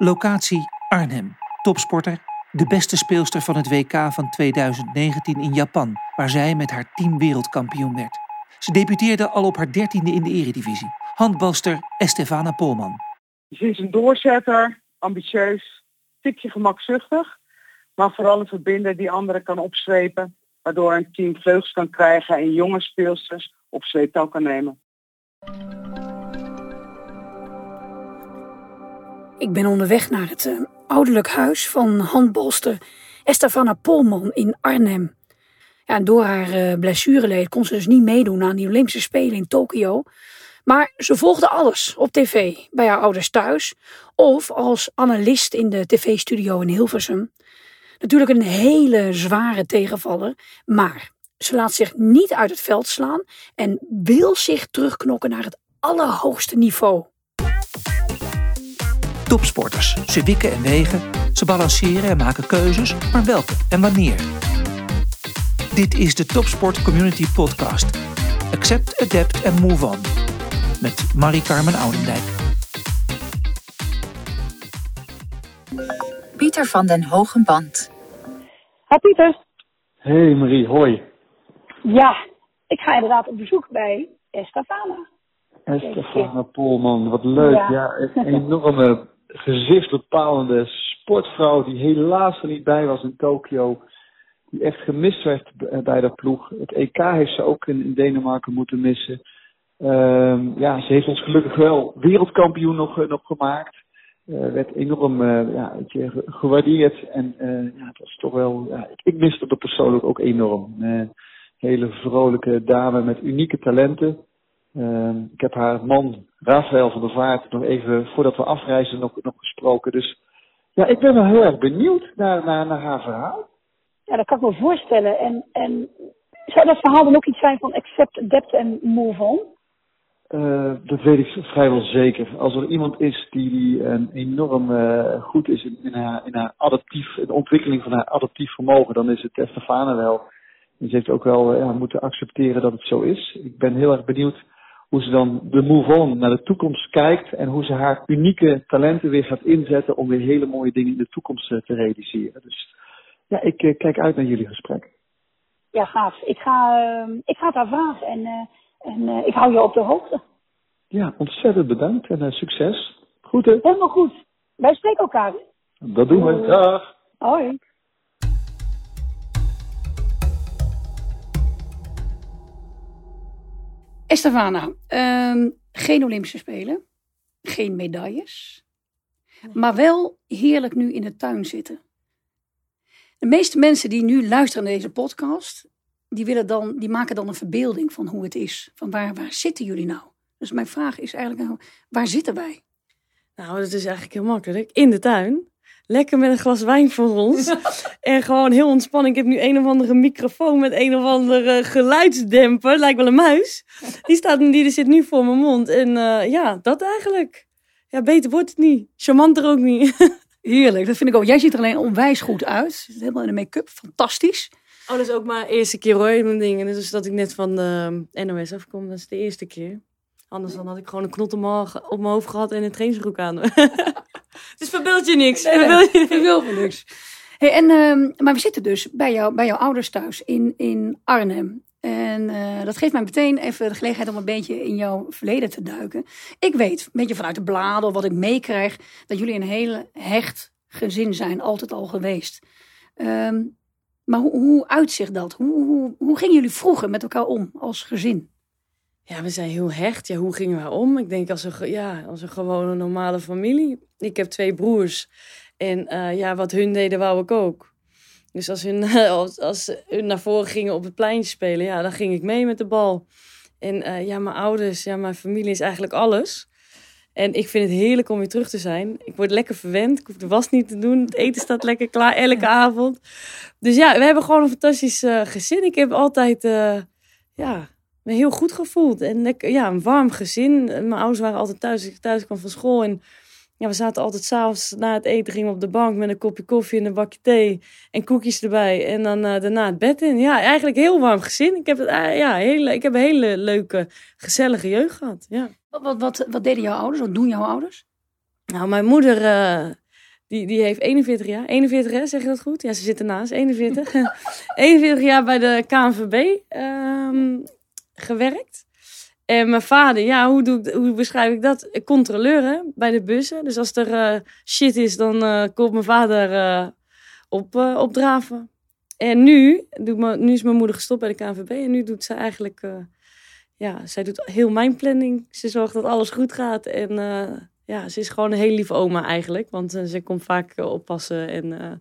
Locatie Arnhem. Topsporter, de beste speelster van het WK van 2019 in Japan, waar zij met haar team wereldkampioen werd. Ze debuteerde al op haar dertiende in de eredivisie. Handbalster Estefana Polman. Ze is een doorzetter, ambitieus, tikje gemakzuchtig, maar vooral een verbinder die anderen kan opzwepen, waardoor een team vleugels kan krijgen en jonge speelsters op sleeptouw kan nemen. Ik ben onderweg naar het uh, ouderlijk huis van handbalster Estefana Polman in Arnhem. Ja, door haar uh, blessureleed kon ze dus niet meedoen aan die Olympische Spelen in Tokio. Maar ze volgde alles op tv, bij haar ouders thuis of als analist in de tv-studio in Hilversum. Natuurlijk een hele zware tegenvaller, maar ze laat zich niet uit het veld slaan en wil zich terugknokken naar het allerhoogste niveau. Topsporters. Ze wikken en wegen, ze balanceren en maken keuzes, maar welke en wanneer? Dit is de Topsport Community Podcast. Accept, adapt en move on. Met Marie-Carmen Oudendijk. Pieter van den Hogenband. Ha Pieter. Hey Marie, hoi. Ja, ik ga inderdaad op bezoek bij Estefana. Estefana Polman, wat leuk. Ja, ja een enorme gezichtsbepalende sportvrouw die helaas er niet bij was in Tokio. Die echt gemist werd bij de ploeg. Het EK heeft ze ook in, Denemarken moeten missen. Um, ja, ze heeft ons gelukkig wel wereldkampioen nog, nog gemaakt. Uh, werd enorm uh, ja, gewaardeerd. En ja, het was toch wel. Ja, ik, miste er persoonlijk ook enorm. Hele vrolijke dame met unieke talenten. Uh, ik heb haar man Rafael van der Vaart nog even voordat we afreizen nog, nog gesproken. Dus ja, ik ben wel heel erg benieuwd naar, naar, naar haar verhaal. Ja, dat kan ik me voorstellen. En, en zou dat verhaal dan ook iets zijn van accept, adapt en move on? Uh, dat weet ik vrijwel zeker. Als er iemand is die, die een enorm uh, goed is in, in, haar, in haar adaptief, de ontwikkeling van haar adaptief vermogen, dan is het Stefane wel. En ze heeft ook wel uh, ja, moeten accepteren dat het zo is. Ik ben heel erg benieuwd hoe ze dan de move on naar de toekomst kijkt en hoe ze haar unieke talenten weer gaat inzetten om weer hele mooie dingen in de toekomst te realiseren. Dus ja, ik kijk uit naar jullie gesprek. Ja, gaaf. Ik ga, ik ga het haar vragen en en uh, ik hou je op de hoogte. Ja, ontzettend bedankt en uh, succes. Goed hè? Helemaal goed. Wij spreken elkaar. Dat doen we. Dag. Hoi. Estefana, um, geen Olympische Spelen, geen medailles, nee. maar wel heerlijk nu in de tuin zitten. De meeste mensen die nu luisteren naar deze podcast, die, willen dan, die maken dan een verbeelding van hoe het is. Van waar, waar zitten jullie nou? Dus mijn vraag is eigenlijk, waar zitten wij? Nou, dat is eigenlijk heel makkelijk. In de tuin. Lekker met een glas wijn voor ons. en gewoon heel ontspannen. Ik heb nu een of andere microfoon met een of andere geluidsdemper. Lijkt wel een muis. Die, staat, die zit nu voor mijn mond. En uh, ja, dat eigenlijk. Ja, beter wordt het niet. Charmanter ook niet. Heerlijk, dat vind ik ook. Jij ziet er alleen onwijs goed uit. Helemaal in de make-up, fantastisch. Oh, dat is ook maar eerste keer hoor, mijn dingen. Dus dat ik net van de NOS afkom, dat is de eerste keer. Anders dan had ik gewoon een knot op mijn hoofd gehad en een trainingsbroek aan. dus verbeeld je niks. Nee, verbeeld je verbeeld me niks. Hey, en, uh, maar we zitten dus bij, jou, bij jouw ouders thuis in, in Arnhem. En uh, dat geeft mij meteen even de gelegenheid om een beetje in jouw verleden te duiken. Ik weet, een beetje vanuit de bladen of wat ik meekrijg, dat jullie een hele hecht gezin zijn, altijd al geweest. Um, maar hoe, hoe uitzicht dat? Hoe, hoe, hoe gingen jullie vroeger met elkaar om als gezin? Ja, we zijn heel hecht. Ja, hoe gingen we om? Ik denk als een, ja, als een gewone normale familie. Ik heb twee broers. En uh, ja, wat hun deden, wou ik ook. Dus als hun, als, als hun naar voren gingen op het pleintje spelen, ja, dan ging ik mee met de bal. En uh, ja, mijn ouders, ja, mijn familie is eigenlijk alles. En ik vind het heerlijk om weer terug te zijn. Ik word lekker verwend. Ik hoef de was niet te doen. Het eten staat lekker klaar elke avond. Dus ja, we hebben gewoon een fantastisch uh, gezin. Ik heb altijd uh, ja, me heel goed gevoeld. En lekker, ja, een warm gezin. Mijn ouders waren altijd thuis. Ik thuis kwam van school. En ja, we zaten altijd s'avonds na het eten gingen op de bank met een kopje koffie en een bakje thee. En koekjes erbij. En dan uh, daarna het bed in. Ja, eigenlijk heel warm gezin. Ik heb, het, ja, hele, ik heb een hele leuke, gezellige jeugd gehad. Ja. Wat, wat, wat, wat deden jouw ouders? Wat doen jouw ouders? Nou, mijn moeder uh, Die, die heeft 41 jaar. 41, hè? Zeg je dat goed? Ja, ze zit ernaast. 41. 41 jaar bij de KNVB ehm, gewerkt. En mijn vader, ja, hoe, doe ik, hoe beschrijf ik dat? Controleur hè, bij de bussen. Dus als er uh, shit is, dan uh, komt mijn vader uh, op, opdraven. En nu, doet me, nu is mijn moeder gestopt bij de KNVB. En nu doet ze eigenlijk, ja, zij doet heel mijn planning. Ze zorgt dat alles goed gaat. En ja, ze is gewoon een heel lieve oma eigenlijk. Want ze komt vaak oppassen en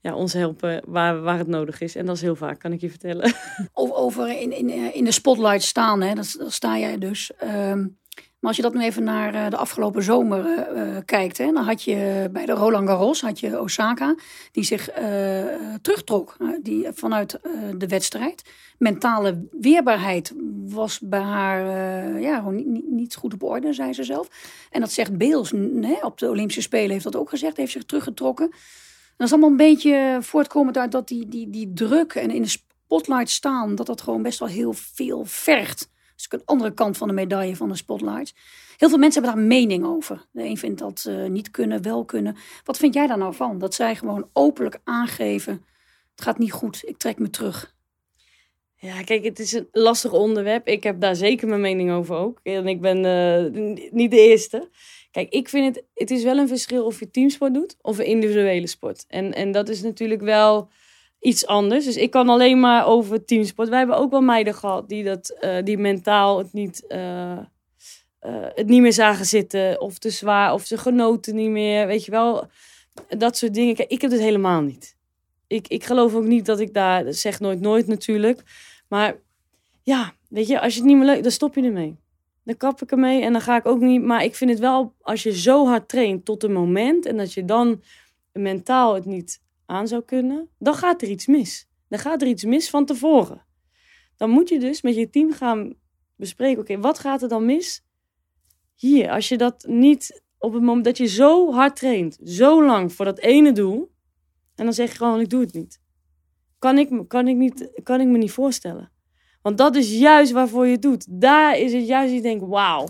ja, ons helpen waar, waar het nodig is. En dat is heel vaak, kan ik je vertellen. Over, over in, in, in de spotlight staan, hè, dat, sta jij dus. Um, maar als je dat nu even naar uh, de afgelopen zomer uh, kijkt, hè, dan had je bij de Roland Garros had je Osaka, die zich terugtrok die, vanuit de wedstrijd. Mentale weerbaarheid was bij haar ja, niet, niet, goed op orde, zei ze zelf. En dat zegt Beels op de Olympische Spelen, heeft dat ook gezegd, heeft zich teruggetrokken. Dat is allemaal een beetje voortkomend uit dat die, die, die druk en in de spotlight staan, dat dat gewoon best wel heel veel vergt. Dus een andere kant van de medaille van de spotlight. Heel veel mensen hebben daar mening over. De een vindt dat uh, niet kunnen, wel kunnen. Wat vind jij daar nou van? Dat zij gewoon openlijk aangeven: het gaat niet goed, ik trek me terug. Ja, kijk, het is een lastig onderwerp. Ik heb daar zeker mijn mening over ook. En ik ben uh, niet de eerste. Kijk, ik vind het, het is wel een verschil of je teamsport doet of een individuele sport. En, en dat is natuurlijk wel iets anders. Dus ik kan alleen maar over teamsport. Wij hebben ook wel meiden gehad die, dat, uh, die mentaal het niet, uh, uh, het niet meer zagen zitten. Of te zwaar, of ze genoten niet meer. Weet je wel, dat soort dingen. Kijk, ik heb het helemaal niet. Ik, ik geloof ook niet dat ik daar, zeg nooit nooit natuurlijk. Maar ja, weet je, als je het niet meer leuk, dan stop je ermee. Dan kap ik ermee en dan ga ik ook niet. Maar ik vind het wel, als je zo hard traint tot een moment en dat je dan mentaal het niet aan zou kunnen, dan gaat er iets mis. Dan gaat er iets mis van tevoren. Dan moet je dus met je team gaan bespreken: oké, wat gaat er dan mis? Hier, als je dat niet op het moment dat je zo hard traint, zo lang voor dat ene doel, en dan zeg je gewoon: ik doe het niet. Kan ik, kan ik, niet, kan ik me niet voorstellen. Want dat is juist waarvoor je het doet. Daar is het juist, je denkt, wauw,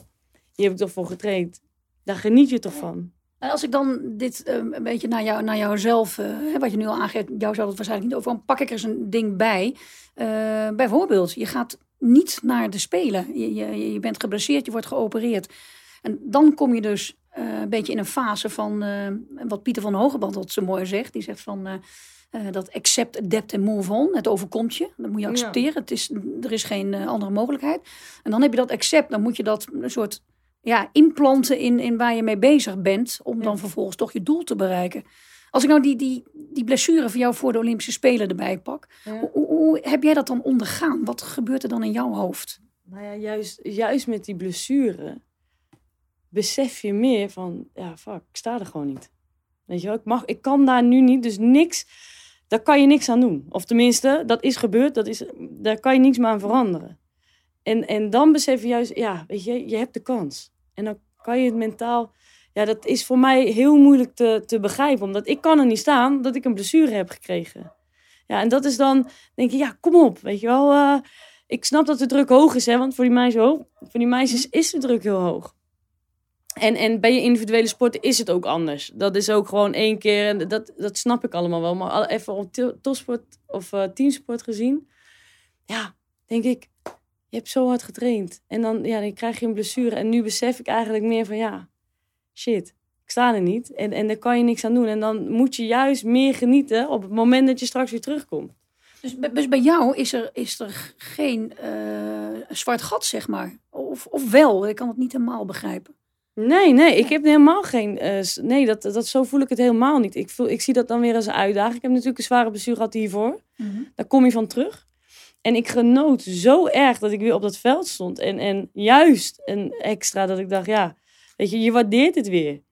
hier heb ik toch voor getraind. Daar geniet je toch van. En als ik dan dit uh, een beetje naar, jou, naar jouzelf, uh, wat je nu al aangeeft, jou zou het waarschijnlijk niet over, dan pak ik er eens een ding bij. Uh, bijvoorbeeld, je gaat niet naar de Spelen. Je, je, je bent geblesseerd, je wordt geopereerd. En dan kom je dus een beetje in een fase van, wat Pieter van Hogeband dat zo mooi zegt. Die zegt van, dat accept, adapt en move on. Het overkomt je. Dat moet je accepteren. Het is, er is geen andere mogelijkheid. En dan heb je dat accept. Dan moet je dat een soort ja, implanten in, in waar je mee bezig bent. Om ja. dan vervolgens toch je doel te bereiken. Als ik nou die, die, die blessure van jou voor de Olympische Spelen erbij pak. Ja. Hoe, hoe, hoe, heb jij dat dan ondergaan? Wat gebeurt er dan in jouw hoofd? Nou ja, juist, juist met die blessure besef je meer van... Ja, fuck, ik sta er gewoon niet. Weet je wel, ik, mag, ik kan daar nu niet. Dus niks daar kan je niks aan doen. Of tenminste, dat is gebeurd, dat is, daar kan je niks meer aan veranderen. En, en dan besef je juist, ja, weet je, je hebt de kans. En dan kan je het mentaal, ja, dat is voor mij heel moeilijk te, te begrijpen. Omdat ik kan er niet staan dat ik een blessure heb gekregen. Ja, en dat is dan, denk je, ja, kom op, weet je wel. Uh, ik snap dat de druk hoog is, hè, want voor die meisjes, voor die meisjes is de druk heel hoog. En, en bij je individuele sporten is het ook anders. Dat is ook gewoon één keer. En dat, dat snap ik allemaal wel. Maar even op topsport of uh, teamsport gezien. Ja, denk ik. Je hebt zo hard getraind. En dan, ja, dan krijg je een blessure. En nu besef ik eigenlijk meer van ja, shit. Ik sta er niet. En, en daar kan je niks aan doen. En dan moet je juist meer genieten op het moment dat je straks weer terugkomt. Dus, dus bij jou is er, is er geen uh, zwart gat, zeg maar. Of, of wel? Ik kan het niet helemaal begrijpen. Nee, nee, ik heb helemaal geen. Uh, nee, dat, dat, zo voel ik het helemaal niet. Ik, voel, ik zie dat dan weer als een uitdaging. Ik heb natuurlijk een zware bestuur gehad hiervoor. Mm -hmm. Daar kom je van terug. En ik genoot zo erg dat ik weer op dat veld stond. En, en juist een extra dat ik dacht, ja, weet je, je waardeert het weer.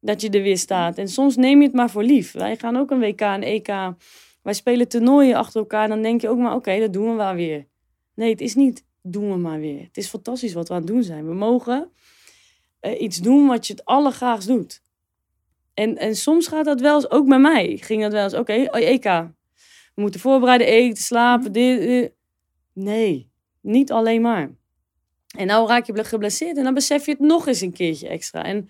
Dat je er weer staat. En soms neem je het maar voor lief. Wij gaan ook een WK en EK. Wij spelen toernooien achter elkaar. Dan denk je ook maar, oké, dat doen we wel weer. Nee, het is niet doen we maar weer. Het is fantastisch wat we aan het doen zijn. We mogen uh, iets doen wat je het allergraagst doet. En, en soms gaat dat wel eens, ook bij mij, ging dat wel eens, oké, okay, EK. We moeten voorbereiden, eten, slapen, dit, dit. Nee, niet alleen maar. En nou raak je geblesseerd en dan besef je het nog eens een keertje extra. En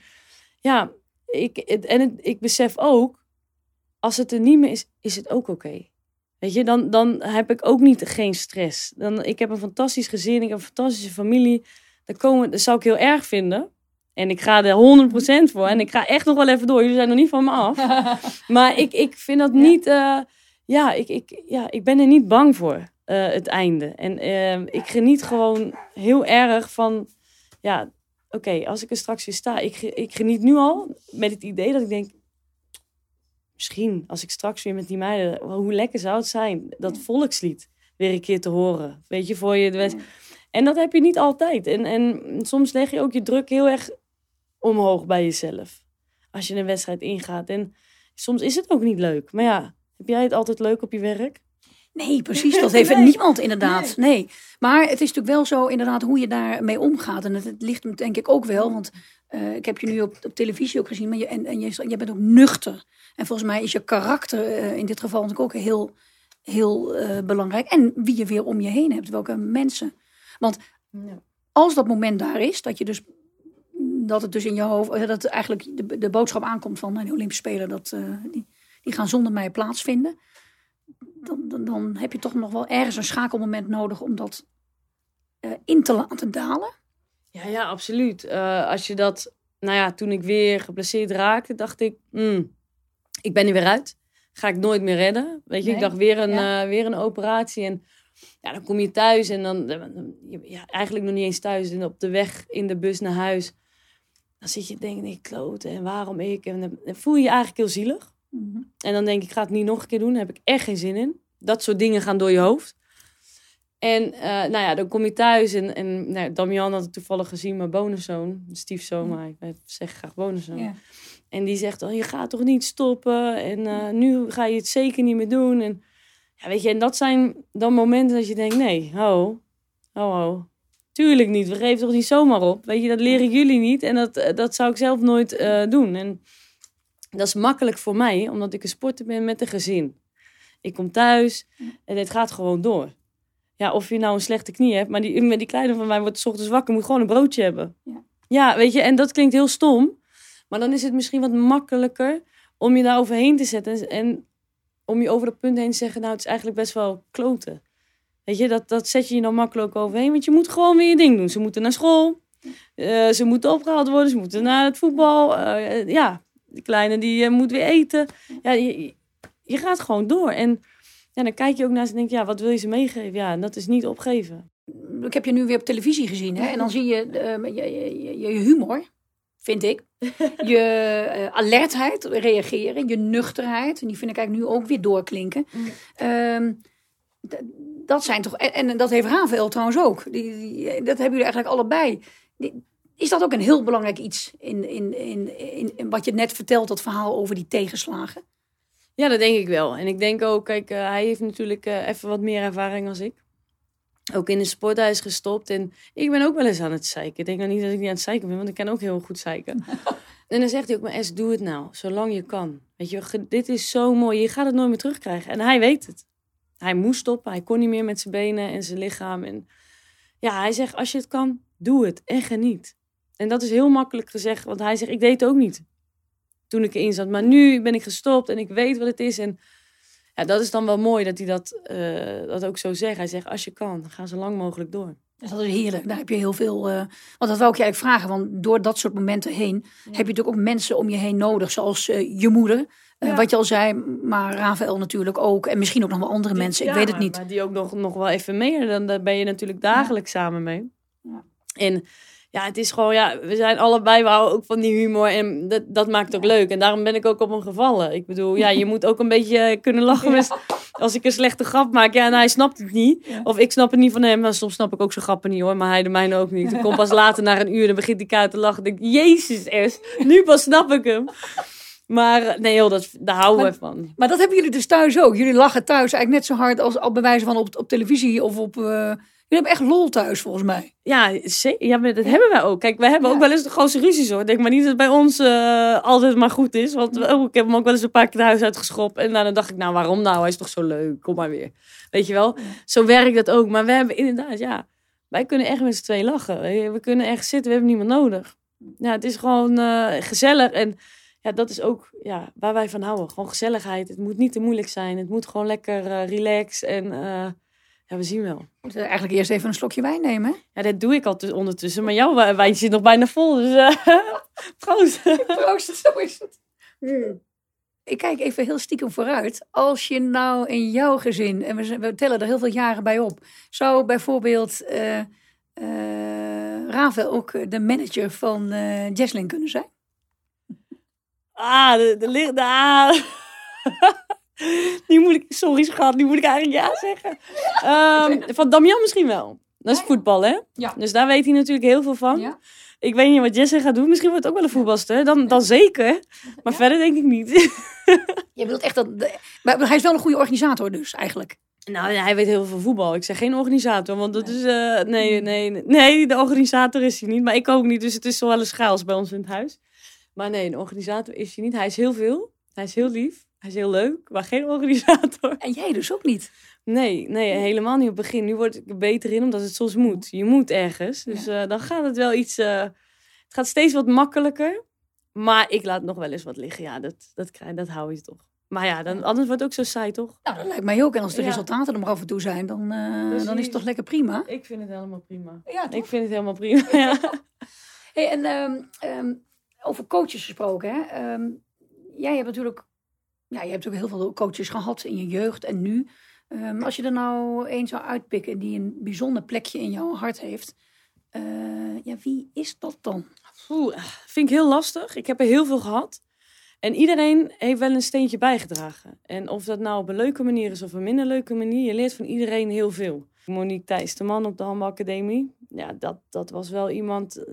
ja, ik, en het, ik besef ook, als het er niet meer is, is het ook oké. Weet je, dan, dan heb ik ook niet geen stress. Dan, ik heb een fantastisch gezin, ik heb een fantastische familie. Dat, komen, dat zou ik heel erg vinden. En ik ga er 100% voor. En ik ga echt nog wel even door. Jullie zijn nog niet van me af. maar ik, ik vind dat niet. Uh, ja, ik, ik, ja, ik ben er niet bang voor. Uh, het einde. En uh, ik geniet gewoon heel erg van. Ja, oké, als ik er straks weer sta. Ik, ik geniet nu al met het idee dat ik denk. Misschien als ik straks weer met die meiden. Hoe lekker zou het zijn dat volkslied weer een keer te horen. Weet je, voor je de. En dat heb je niet altijd. En, en soms leg je ook je druk heel erg omhoog bij jezelf. Als je een wedstrijd ingaat. En soms is het ook niet leuk. Maar ja, heb jij het altijd leuk op je werk? Nee, precies. Dat heeft niemand inderdaad. Nee. Maar het is natuurlijk wel zo inderdaad hoe je daarmee omgaat. En het, het ligt me denk ik ook wel. Want uh, ik heb je nu op, op televisie ook gezien. Maar je, en, en je, je bent ook nuchter. En volgens mij is je karakter uh, in dit geval natuurlijk ook heel, heel uh, belangrijk. En wie je weer om je heen hebt. Welke mensen. Want als dat moment daar is, dat je dus dat het dus in je hoofd, dat eigenlijk de, de boodschap aankomt van de Olympische Spelen, dat, die, die gaan zonder mij plaatsvinden. Dan, dan, dan, heb je toch nog wel ergens een schakelmoment nodig om dat uh, in te laten dalen. Ja, ja, absoluut. Uh, als je dat, nou ja, toen ik weer geblesseerd raakte, dacht ik, mm, ik ben er weer uit. Ga ik nooit meer redden. Weet je, nee. ik dacht weer een, ja. weer een operatie en ja, dan kom je thuis en dan, ja, eigenlijk nog niet eens thuis. En op de weg in de bus naar huis dan zit je denken, nee, kloten en waarom ik? En dan voel je je eigenlijk heel zielig. Mm -hmm. En dan denk ik, ik ga het niet nog een keer doen. Daar heb ik echt geen zin in. Dat soort dingen gaan door je hoofd. En uh, nou ja, dan kom je thuis en, en nou, Damian had het toevallig gezien, mijn bonuszoon, stiefzoon, maar ik zeg graag bonuszoon. Yeah. En die zegt, oh, je gaat toch niet stoppen en uh, nu ga je het zeker niet meer doen. En, ja, weet je, en dat zijn dan momenten dat je denkt, nee, ho, ho, ho. Tuurlijk niet. We geven toch niet zomaar op. Weet je, dat leren jullie niet. En dat, dat zou ik zelf nooit uh, doen. En dat is makkelijk voor mij, omdat ik een sporter ben met een gezin. Ik kom thuis en het gaat gewoon door. Ja, of je nou een slechte knie hebt, maar die, met die kleine van mij wordt s ochtends wakker, moet gewoon een broodje hebben. Ja. ja, weet je, en dat klinkt heel stom. Maar dan is het misschien wat makkelijker om je daar overheen te zetten. En om je over dat punt heen te zeggen, nou, het is eigenlijk best wel kloten. Weet je, dat, dat zet je je dan makkelijk overheen. Want je moet gewoon weer je ding doen. Ze moeten naar school. Uh, ze moeten opgehaald worden. Ze moeten naar het voetbal. Uh, ja, de kleine die uh, moet weer eten. Ja, je, je gaat gewoon door. En ja, dan kijk je ook naar ze en denk ja, wat wil je ze meegeven? Ja, en dat is niet opgeven. Ik heb je nu weer op televisie gezien. Hè? En dan zie je je, je, je humor, vind ik. Je alertheid, reageren. Je nuchterheid. En die vind ik eigenlijk nu ook weer doorklinken. Mm dat zijn toch. En, en dat heeft Ravel trouwens ook. Die, die, dat hebben jullie eigenlijk allebei. Die, is dat ook een heel belangrijk iets in, in, in, in, in, wat je net vertelt, dat verhaal over die tegenslagen? Ja, dat denk ik wel. En ik denk ook, kijk, uh, hij heeft natuurlijk uh, even wat meer ervaring als ik. Ook in de sport, hij is gestopt. En ik ben ook wel eens aan het zeiken. Ik denk nou niet dat ik niet aan het zeiken ben, want ik kan ook heel goed zeiken. en dan zegt hij ook, maar S, doe het nou, zolang je kan. Weet je, dit is zo mooi, je gaat het nooit meer terugkrijgen. En hij weet het. Hij moest stoppen, hij kon niet meer met zijn benen en zijn lichaam. En ja, hij zegt, als je het kan, doe het en geniet. En dat is heel makkelijk gezegd, want hij zegt, ik deed het ook niet toen ik erin zat. Maar nu ben ik gestopt en ik weet wat het is. En ja, dat is dan wel mooi dat hij dat, uh, dat ook zo zegt. Hij zegt, als je kan, ga zo lang mogelijk door. Dat is heerlijk. Daar heb je heel veel. Uh, want dat wou ik je eigenlijk vragen. Want door dat soort momenten heen ja. heb je natuurlijk ook mensen om je heen nodig. Zoals uh, je moeder. Uh. Wat je al zei, maar Rafael natuurlijk ook. En misschien ook nog wel andere die, mensen. Ik weet het niet. Maar die ook nog, nog wel even meer. Dan daar ben je natuurlijk dagelijks samen mee. En ja, het is gewoon, ja, we zijn allebei, we houden ook van die humor en dat, dat maakt het ook leuk. En daarom ben ik ook op hem gevallen. Ik bedoel, ja, je moet ook een beetje kunnen lachen als ik een slechte grap maak. Ja, en hij snapt het niet. Of ik snap het niet van hem, maar soms snap ik ook zijn grappen niet hoor, maar hij de mijne ook niet. Ik kom pas later, na een uur, dan begint die kaart te lachen. denk jezus, es, nu pas snap ik hem. Maar nee, joh, dat, daar houden we van. Maar dat hebben jullie dus thuis ook. Jullie lachen thuis eigenlijk net zo hard als op bewijzen van op, op televisie of op... Uh... Jullie hebben echt lol thuis, volgens mij. Ja, ja dat hebben wij ook. Kijk, wij hebben ja. ook wel eens de grootste ruzies hoor. Denk maar niet dat het bij ons uh, altijd maar goed is. Want oh, ik heb hem ook wel eens een paar keer het huis uitgeschopt. En dan dacht ik, nou waarom nou? Hij is toch zo leuk. Kom maar weer. Weet je wel? Zo werkt dat ook. Maar we hebben inderdaad, ja. Wij kunnen echt met z'n twee lachen. We kunnen echt zitten. We hebben niemand nodig. Ja, het is gewoon uh, gezellig. En ja, dat is ook ja, waar wij van houden. Gewoon gezelligheid. Het moet niet te moeilijk zijn. Het moet gewoon lekker uh, relax. En ja, we zien wel. We moeten eigenlijk eerst even een slokje wijn nemen. Ja, dat doe ik al ondertussen. Maar jouw wijntje zit nog bijna vol. Dus uh, proost. proost, zo is het. Mm. Ik kijk even heel stiekem vooruit. Als je nou in jouw gezin, en we, we tellen er heel veel jaren bij op, zou bijvoorbeeld uh, uh, Ravel ook de manager van uh, Jesslyn kunnen zijn? Ah, de, de, de, de ah. nu moet ik, sorry schat, nu moet ik eigenlijk ja zeggen. Um, van Damian misschien wel. Dat is voetbal, hè? Ja. Dus daar weet hij natuurlijk heel veel van. Ja. Ik weet niet wat Jesse gaat doen. Misschien wordt het ook wel een voetbalster. Dan, dan zeker. Maar Ja? verder denk ik niet. Je bedoelt echt dat. maar hij is wel een goede organisator, dus eigenlijk. nou, hij weet heel veel van voetbal. Ik zeg geen organisator, want dat is... eh, nee, nee, nee, nee, de organisator is hij niet. Maar ik ook niet, dus het is zo wel een schaals bij ons in het huis. Maar nee, een organisator is hij niet. Hij is heel veel. Hij is heel lief. Hij is heel leuk, maar geen organisator. En jij dus ook niet. Nee, nee, helemaal niet op het begin. Nu word ik er beter in, omdat het soms moet. Je moet ergens. Dus eh, dan gaat het wel iets... eh, het gaat steeds wat makkelijker. Maar ik laat nog wel eens wat liggen. Ja, dat, dat, krijg, dat hou je toch. Maar ja, dan, anders wordt het ook zo saai, toch? Nou, dat lijkt mij ook. En als de Ja. resultaten er maar af en toe zijn, dan, eh, dan is het toch lekker prima. Ik vind het helemaal prima. Ja, Ik vind het helemaal prima, ja. Hey, en ehm, ehm, over coaches gesproken, hè? Ehm, jij hebt natuurlijk, ja, je hebt natuurlijk heel veel coaches gehad in je jeugd en nu. Ehm, als je er nou één zou uitpikken die een bijzonder plekje in jouw hart heeft, eh, ja, wie is dat dan? Oeh, vind ik heel lastig. Ik heb er heel veel gehad. En iedereen heeft wel een steentje bijgedragen. En of dat nou op een leuke manier is of een minder leuke manier, je leert van iedereen heel veel. Monique Thijs de man op de Handbalacademie. Ja, dat, dat was wel iemand.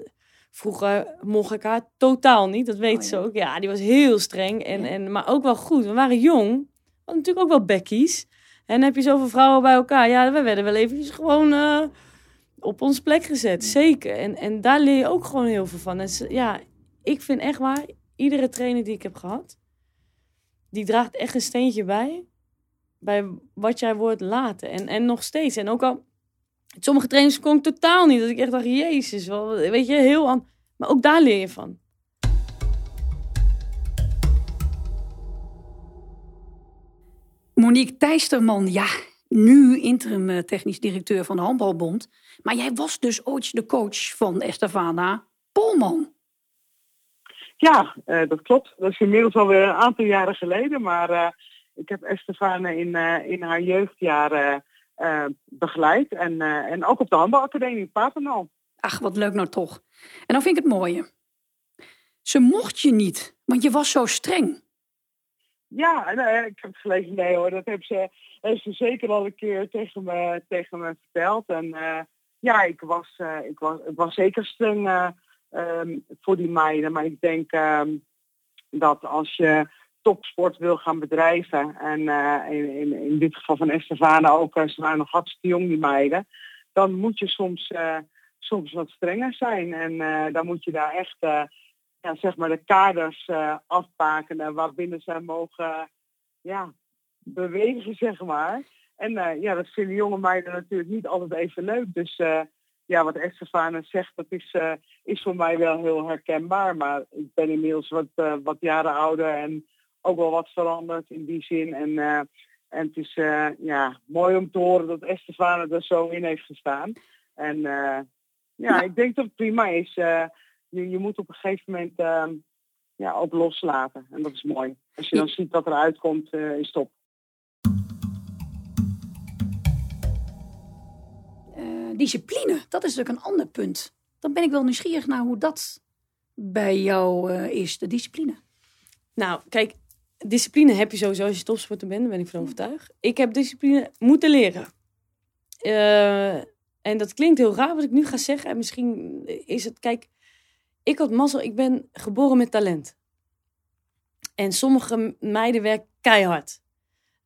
Vroeger mocht ik haar totaal niet, dat weet Oh, ja. ze ook. Ja, die was heel streng, en, Ja. en, maar ook wel goed. We waren jong, hadden natuurlijk ook wel bekkies. En dan heb je zoveel vrouwen bij elkaar. Ja, we werden wel eventjes gewoon eh, op ons plek gezet, zeker. En, en daar leer je ook gewoon heel veel van. En ze- ja, ik vind echt waar, iedere trainer die ik heb gehad, die draagt echt een steentje bij. Bij wat jij wordt later. En, en nog steeds. En ook al, sommige trainers kon ik totaal niet. Dat ik echt dacht, jezus, wel, weet je, heel aan. Maar ook daar leer je van. Monique Thijsterman, ja, nu interim eh, technisch directeur van de Handbalbond. Maar jij was dus ooit de coach van Estefana Polman. Ja, eh, dat klopt. Dat is inmiddels alweer een aantal jaren geleden. Maar eh, ik heb Estefane in, eh, in haar jeugdjaren eh, begeleid. En, eh, en ook op de handbalacademie in Papendal. Ach, wat leuk nou toch. En dan vind ik het mooie. Ze mocht je niet, want je was zo streng. Ja, en, eh, ik heb het gelezen. Nee hoor, dat heeft ze, heeft ze zeker al een keer tegen me, tegen me verteld. En eh, ja, ik was, eh, ik, was, ik was zeker streng eh, ehm, voor die meiden. Maar ik denk ehm, dat als je topsport wil gaan bedrijven, en eh, in, in, in dit geval van Estefane ook, eh, ze waren nog hartstikke jong die meiden, dan moet je soms, eh, soms wat strenger zijn. En dan moet je daar echt ja, zeg maar de kaders afbakenen waarbinnen zij mogen ja, bewegen, zeg maar. En ja, dat vinden jonge meiden natuurlijk niet altijd even leuk. Dus ja, wat Estefane zegt, dat is, is voor mij wel heel herkenbaar. Maar ik ben inmiddels wat, wat jaren ouder en ook wel wat veranderd in die zin. En, eh, en het is eh, ja, mooi om te horen dat Estefane er zo in heeft gestaan. En eh, ja, ik denk dat het prima is. Eh, je, je moet op een gegeven moment ehm, ja, ook loslaten. En dat is mooi. Als je dan ziet wat eruit komt, eh, is top. Eh, discipline, dat is natuurlijk een ander punt. Dan ben ik wel nieuwsgierig naar hoe dat bij jou eh, is, de discipline. Nou, kijk, discipline heb je sowieso als je topsporter bent, daar ben ik van overtuigd. Ik heb discipline moeten leren. Eh, en dat klinkt heel raar wat ik nu ga zeggen. En misschien is het, kijk, ik had mazzel, ik ben geboren met talent. En sommige meiden werken keihard.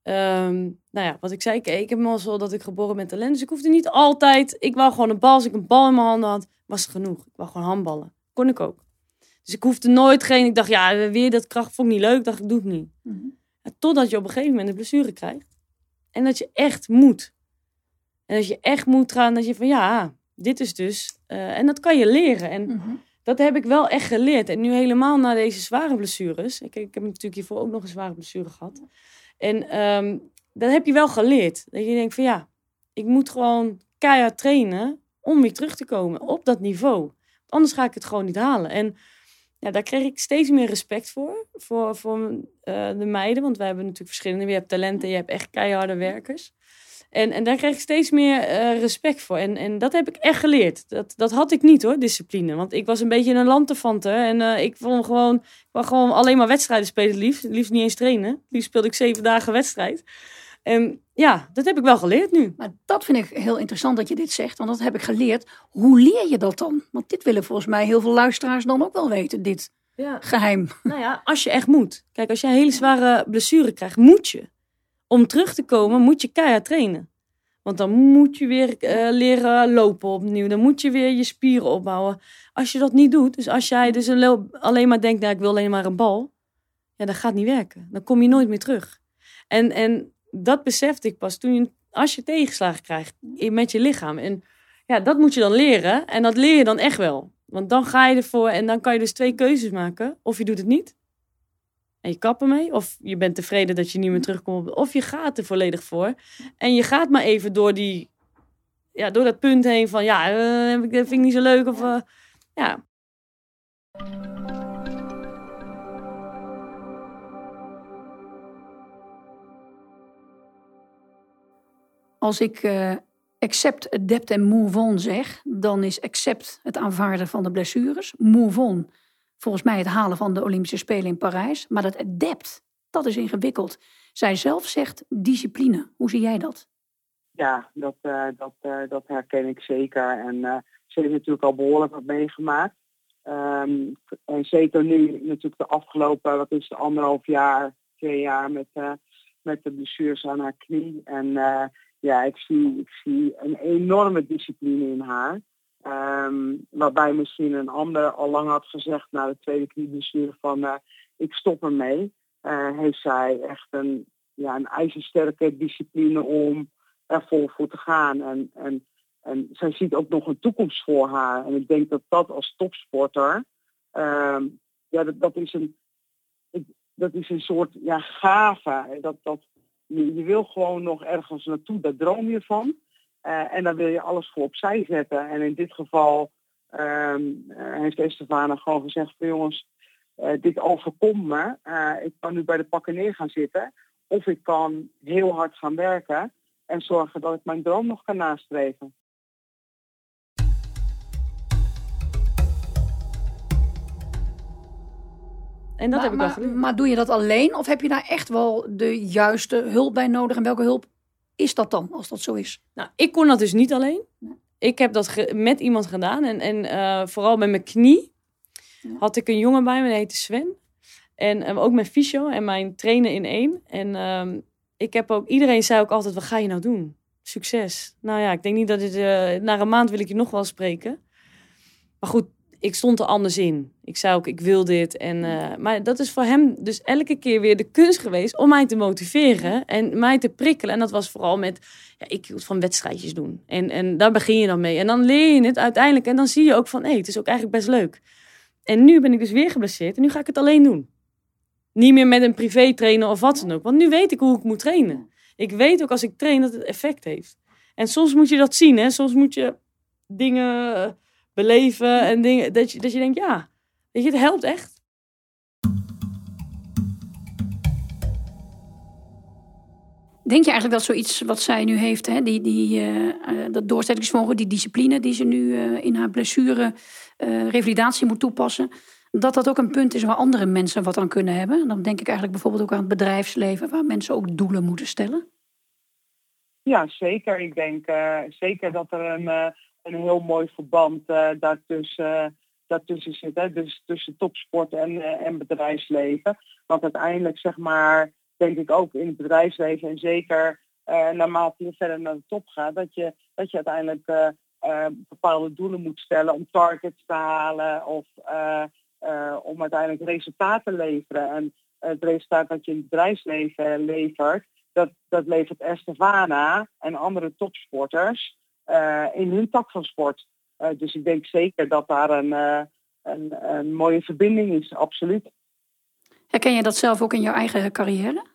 Ehm, nou ja, wat ik zei, ik, ik heb mazzel dat ik geboren met talent. Dus ik hoefde niet altijd, ik wou gewoon een bal. Als ik een bal in mijn handen had, was het genoeg. Ik wou gewoon handballen. Kon ik ook. Dus ik hoefde nooit geen, ik dacht, ja, weer dat kracht vond ik niet leuk. dacht ik, doe het niet. Ja, totdat je op een gegeven moment een blessure krijgt. En dat je echt moet. En dat je echt moet gaan, dat je van ja, dit is dus. eh, en dat kan je leren. En Mhm. dat heb ik wel echt geleerd. En nu helemaal na deze zware blessures. Ik, ik heb natuurlijk hiervoor ook nog een zware blessure gehad. En um, dat heb je wel geleerd. Dat je denkt van ja, ik moet gewoon keihard trainen om weer terug te komen op dat niveau. Anders ga ik het gewoon niet halen. En ja, daar kreeg ik steeds meer respect voor. Voor, voor uh, de meiden. Want wij hebben natuurlijk verschillende. Je hebt talenten, je hebt echt keiharde werkers. En, en daar kreeg ik steeds meer uh, respect voor. En, en dat heb ik echt geleerd. Dat, dat had ik niet hoor, discipline. Want ik was een beetje een lanterfante. En uh, ik vond gewoon, gewoon alleen maar wedstrijden spelen liefst. Liefst niet eens trainen. Liefst speelde ik zeven dagen wedstrijd. En ja, dat heb ik wel geleerd nu. Maar dat vind ik heel interessant dat je dit zegt. Want dat heb ik geleerd. Hoe leer je dat dan? Want dit willen volgens mij heel veel luisteraars dan ook wel weten. Dit ja. geheim. Nou ja, als je echt moet. Kijk, als je een hele zware blessure krijgt, moet je om terug te komen, moet je keihard trainen. Want dan moet je weer uh, leren lopen opnieuw. Dan moet je weer je spieren opbouwen. Als je dat niet doet, dus als jij dus alleen maar denkt, nou, ik wil alleen maar een bal. Ja, dat gaat niet werken. Dan kom je nooit meer terug. En, en dat besefte ik pas toen je, als je tegenslagen krijgt met je lichaam. En ja, dat moet je dan leren. En dat leer je dan echt wel. Want dan ga je ervoor en dan kan je dus twee keuzes maken. Of je doet het niet en je kapt ermee. Of je bent tevreden dat je niet meer terugkomt. Of je gaat er volledig voor. En je gaat maar even door, die, ja, door dat punt heen van ja, uh, dat vind ik niet zo leuk. Of uh, ja. Als ik uh, accept, adapt en move on zeg, dan is accept het aanvaarden van de blessures. Move on volgens mij het halen van de Olympische Spelen in Parijs. Maar dat adept, dat is ingewikkeld. Zij zelf zegt discipline. Hoe zie jij dat? Ja, dat, uh, dat, uh, dat herken ik zeker. En ze heeft natuurlijk al behoorlijk wat meegemaakt. Um, en zeker nu natuurlijk de afgelopen, wat is het, anderhalf jaar, twee jaar met, met de blessures aan haar knie. En ja, ik zie, ik zie een enorme discipline in haar. Um, waarbij misschien een ander al lang had gezegd na de tweede knieblessure van uh, ik stop ermee. Uh, heeft zij echt een, ja, een ijzersterke discipline om er vol voor te gaan. En, en, en zij ziet ook nog een toekomst voor haar. En ik denk dat dat als topsporter, um, ja, dat, dat, is een, dat is een soort ja, gave. Dat, dat, je, wil gewoon nog ergens naartoe, daar droom je van. Uh, en dan wil je alles voor opzij zetten. En in dit geval um, heeft Estefana gewoon gezegd van jongens, uh, dit overkomt me. ik kan nu bij de pakken neer gaan zitten. Of ik kan heel hard gaan werken en zorgen dat ik mijn droom nog kan nastreven. En dat maar, heb ik wel geleerd. Maar doe je dat alleen of heb je daar echt wel de juiste hulp bij nodig? En welke hulp is dat dan, als dat zo is? Nou, ik kon dat dus niet alleen. Ik heb dat met iemand gedaan. En, en uh, vooral met mijn knie had ik een jongen bij me, die heette Sven. En uh, ook mijn fysio en mijn trainer in één. En uh, ik heb ook, iedereen zei ook altijd, wat ga je nou doen? Succes. Nou ja, ik denk niet dat het, uh, na een maand wil ik je nog wel spreken. Maar goed, ik stond er anders in. Ik zei ook, ik wil dit. En, uh, maar dat is voor hem dus elke keer weer de kunst geweest om mij te motiveren en mij te prikkelen. En dat was vooral met, ja, ik hield van wedstrijdjes doen. En, en daar begin je dan mee. En dan leer je het uiteindelijk. En dan zie je ook van, hé, het is ook eigenlijk best leuk. En nu ben ik dus weer geblesseerd en nu ga ik het alleen doen. Niet meer met een privé trainer of wat dan ook. Want nu weet ik hoe ik moet trainen. Ik weet ook als ik train dat het effect heeft. En soms moet je dat zien, hè. Soms moet je dingen beleven en dingen. Dat je, dat je denkt, ja, weet je, het helpt echt. Denk je eigenlijk dat zoiets wat zij nu heeft, hè, die, die, uh, dat doorzettingsvermogen, die discipline die ze nu uh, in haar blessure revalidatie moet toepassen, dat dat ook een punt is waar andere mensen wat aan kunnen hebben? Dan denk ik eigenlijk bijvoorbeeld ook aan het bedrijfsleven, waar mensen ook doelen moeten stellen. Ja, zeker. Ik denk zeker dat er een een heel mooi verband uh, daartussen, daartussen zit. Hè? Dus tussen topsport en, uh, en bedrijfsleven. Want uiteindelijk zeg maar, denk ik ook in het bedrijfsleven en zeker uh, naarmate je verder naar de top gaat, dat je, dat je uiteindelijk bepaalde doelen moet stellen om targets te halen of om uiteindelijk resultaten te leveren. En het resultaat dat je in het bedrijfsleven levert, dat, dat levert Estefana en andere topsporters in hun tak van sport. Uh, dus ik denk zeker dat daar een, uh, een, een mooie verbinding is, absoluut. Herken je dat zelf ook in jouw eigen carrière?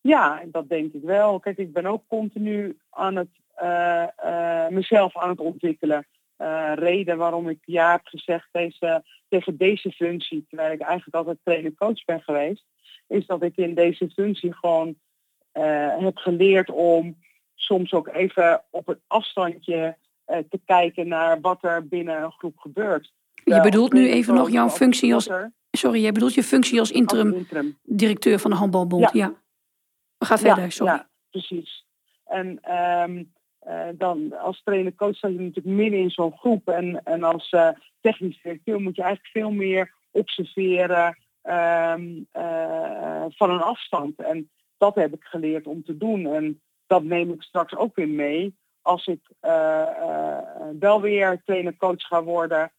Ja, dat denk ik wel. Kijk, ik ben ook continu aan het uh, uh, mezelf aan het ontwikkelen. Uh, reden waarom ik ja heb gezegd deze, tegen deze functie, terwijl ik eigenlijk altijd trainer-coach ben geweest, is dat ik in deze functie gewoon heb geleerd om soms ook even op een afstandje te kijken naar wat er binnen een groep gebeurt. Je bedoelt nu even nog jouw functie als. Sorry, jij bedoelt je functie als interim, directeur van de handbalbond. Ja. ja. We gaan verder, sorry. Ja, precies. En um, uh, dan als trainer-coach sta je natuurlijk midden in zo'n groep. En, en als uh, technisch directeur moet je eigenlijk veel meer observeren um, uh, van een afstand. En dat heb ik geleerd om te doen. En dat neem ik straks ook weer mee als ik wel weer trainer-coach ga worden.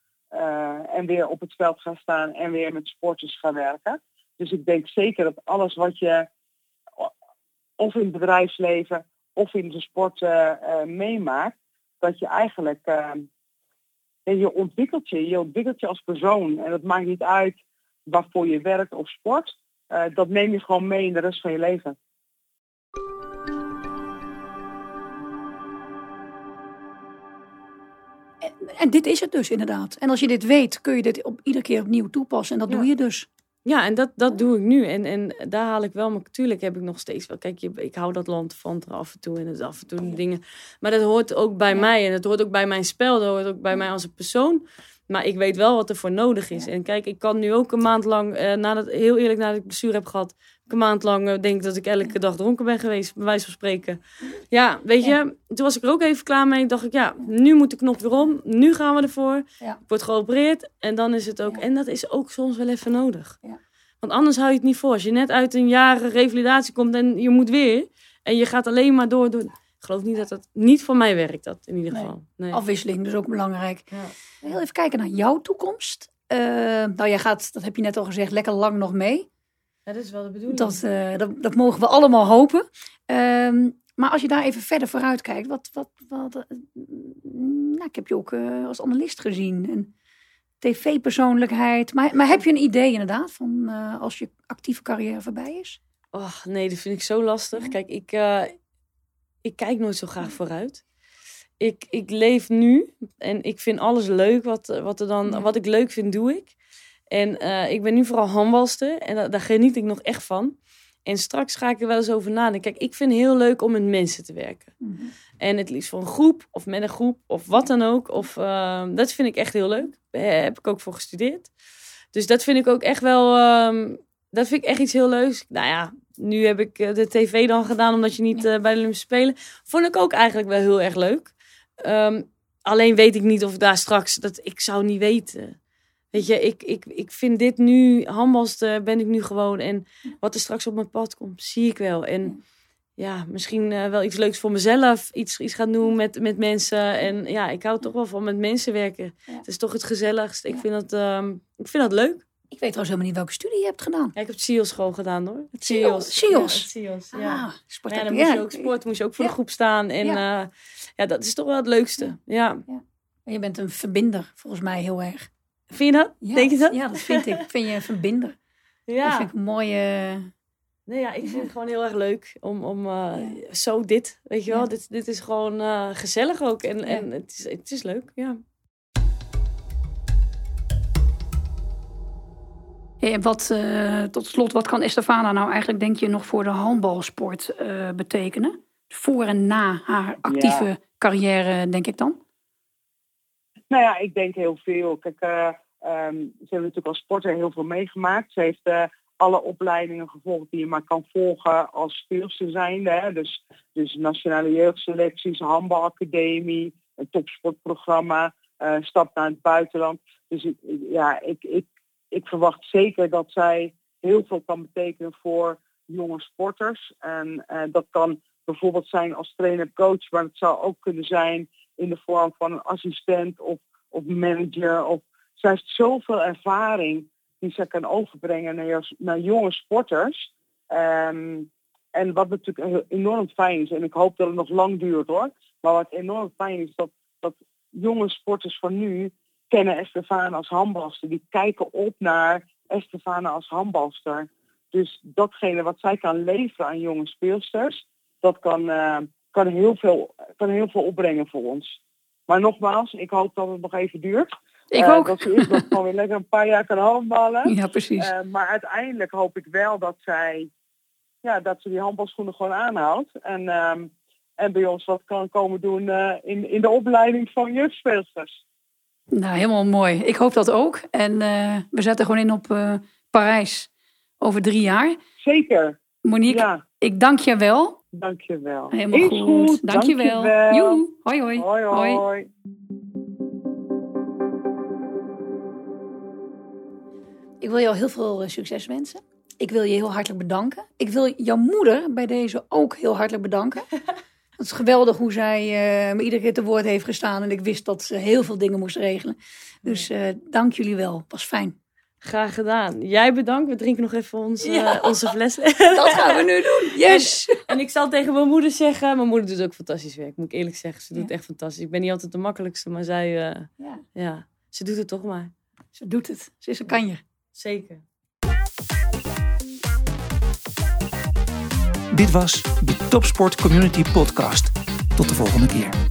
en weer op het veld ga staan en weer met sporters ga werken. Dus ik denk zeker dat alles wat je of in het bedrijfsleven of in de sport meemaakt, dat je eigenlijk je ontwikkelt je, je ontwikkelt je als persoon. En dat maakt niet uit waarvoor je werkt of sport. dat neem je gewoon mee in de rest van je leven. En, dit is het dus inderdaad. En als je dit weet, kun je dit op iedere keer opnieuw toepassen. En dat ja. doe je dus. Ja, en dat, dat doe ik nu. En, en daar haal ik wel, maar natuurlijk heb ik nog steeds wel. Kijk, ik hou dat land van er af en toe en het af en toe dingen. Maar dat hoort ook bij mij en het hoort ook bij mijn spel. Dat hoort ook bij mij als een persoon. Maar ik weet wel wat er voor nodig is. En kijk, ik kan nu ook een maand lang, eh, nadat, heel eerlijk nadat ik blessure heb gehad, een maand lang uh, denk dat ik elke dag dronken ben geweest, bij wijze van spreken. Ja, weet je, toen was ik er ook even klaar mee. Dacht ik, ja, nu moet de knop weer om. Nu gaan we ervoor. Ja. Ik word geopereerd en dan is het ook. En dat is ook soms wel even nodig. Ja. Want anders hou je het niet voor. Als je net uit een jaar revalidatie komt en je moet weer. En je gaat alleen maar door. door. Ik geloof niet dat dat niet voor mij werkt, dat in ieder geval. Nee. Afwisseling, dus ook belangrijk. Ja. Heel even kijken naar jouw toekomst. Uh, nou, jij gaat, dat heb je net al gezegd, lekker lang nog mee. Ja, dat is wel de bedoeling. Dat, uh, dat, dat, mogen we allemaal hopen. Uh, maar als je daar even verder vooruit kijkt, wat, wat, wat uh, nou, ik heb je ook als analist gezien. En tv-persoonlijkheid. Maar, maar heb je een idee inderdaad van uh, als je actieve carrière voorbij is? Och, nee, dat vind ik zo lastig. Kijk, ik, uh, ik kijk nooit zo graag vooruit. Ik, ik leef nu en ik vind alles leuk. Wat, wat, er dan, wat ik leuk vind, doe ik. En uh, ik ben nu vooral handbalster en da daar geniet ik nog echt van. En straks ga ik er wel eens over nadenken. Kijk, ik vind het heel leuk om met mensen te werken. Mm -hmm. En het liefst voor een groep of met een groep of wat dan ook. Of, uh, dat vind ik echt heel leuk. Daar heb ik ook voor gestudeerd. Dus dat vind ik ook echt wel. Um, dat vind ik echt iets heel leuks. Nou ja, nu heb ik de tv dan gedaan omdat je niet uh, bij de Olympische Spelen. Vond ik ook eigenlijk wel heel erg leuk. Um, alleen weet ik niet of daar straks. Dat, ik zou niet weten. Weet je, ik, ik, ik vind dit nu, handbalster ben ik nu gewoon. En wat er straks op mijn pad komt, zie ik wel. En ja, misschien uh, wel iets leuks voor mezelf. Iets, iets gaan doen met, met mensen. En ja, ik hou toch wel van met mensen werken. Ja. Het is toch het gezelligst. Ik, vind dat, um, ik vind dat leuk. Ik weet trouwens helemaal niet welke studie je hebt gedaan. Ja, ik heb het SEALS school gedaan hoor. Het SEALS? SEALS? Ja, het ja. Ah, sport ja, dan moest je ook sport, moest je ook voor de groep staan. En ja. Uh, ja, dat is toch wel het leukste. Ja. ja. Je bent een verbinder, volgens mij heel erg. Vind je dat? Denk je dat? Ja, dat vind ik. vind je een verbinder. Ja. Dat vind ik een mooie... Nee, ja, ik vind het gewoon heel erg leuk om, om uh, ja. zo dit, weet je wel. Ja. Dit, dit is gewoon uh, gezellig ook en, ja. en het, is, het is leuk, ja. Hey, wat, uh, tot slot, wat kan Estefana nou eigenlijk, denk je, nog voor de handbalsport betekenen? Voor en na haar actieve carrière, denk ik dan? Nou ja, ik denk heel veel. Kijk, um, ze hebben natuurlijk als sporter heel veel meegemaakt. Ze heeft alle opleidingen gevolgd die je maar kan volgen als speelster zijnde. Hè. Dus, dus nationale jeugdselecties, handbalacademie, een topsportprogramma, uh, stap naar het buitenland. Dus ik, ja, ik, ik, ik verwacht zeker dat zij heel veel kan betekenen voor jonge sporters. En dat kan bijvoorbeeld zijn als trainer-coach, maar het zou ook kunnen zijn in de vorm van een assistent of, of manager. Of, zij heeft zoveel ervaring die ze kan overbrengen naar, naar jonge sporters. Um, en wat natuurlijk enorm fijn is, en ik hoop dat het nog lang duurt hoor, maar wat enorm fijn is, dat, dat jonge sporters van nu kennen Estefane als handbalster. Die kijken op naar Estefane als handbalster. Dus datgene wat zij kan leveren aan jonge speelsters, dat kan, uh, kan, heel, veel, kan heel veel opbrengen voor ons. Maar nogmaals, ik hoop dat het nog even duurt. Ik uh, ook. Dat ze eerst nog gewoon weer lekker een paar jaar kan handballen. Ja, precies. Uh, maar uiteindelijk hoop ik wel dat zij ja, dat ze die handbalschoenen gewoon aanhoudt. En, um, en bij ons wat kan komen doen in, in de opleiding van jeugdspeelsters. Nou, helemaal mooi. Ik hoop dat ook. En we zetten gewoon in op Parijs over drie jaar. Zeker. Monique, ja. ik dank je wel. Dank je wel. Helemaal Is goed. goed. Dank je wel. Joe. Hoi, hoi. Hoi, hoi. hoi. Ik wil jou heel veel succes wensen. Ik wil je heel hartelijk bedanken. Ik wil jouw moeder bij deze ook heel hartelijk bedanken. Het is geweldig hoe zij uh, me iedere keer te woord heeft gestaan. En ik wist dat ze heel veel dingen moest regelen. Dus uh, dank jullie wel. Was fijn. Graag gedaan. Jij bedankt. We drinken nog even onze, ja. onze fles. Dat gaan we nu doen. Yes. En, en, ik zal tegen mijn moeder zeggen. Mijn moeder doet ook fantastisch werk. Moet ik eerlijk zeggen. Ze doet ja. echt fantastisch. Ik ben niet altijd de makkelijkste. Maar zij, uh, ja. ja. Ze doet het toch maar. Ze doet het. Ze is een kanjer. Zeker. Dit was de Topsport Community Podcast. Tot de volgende keer.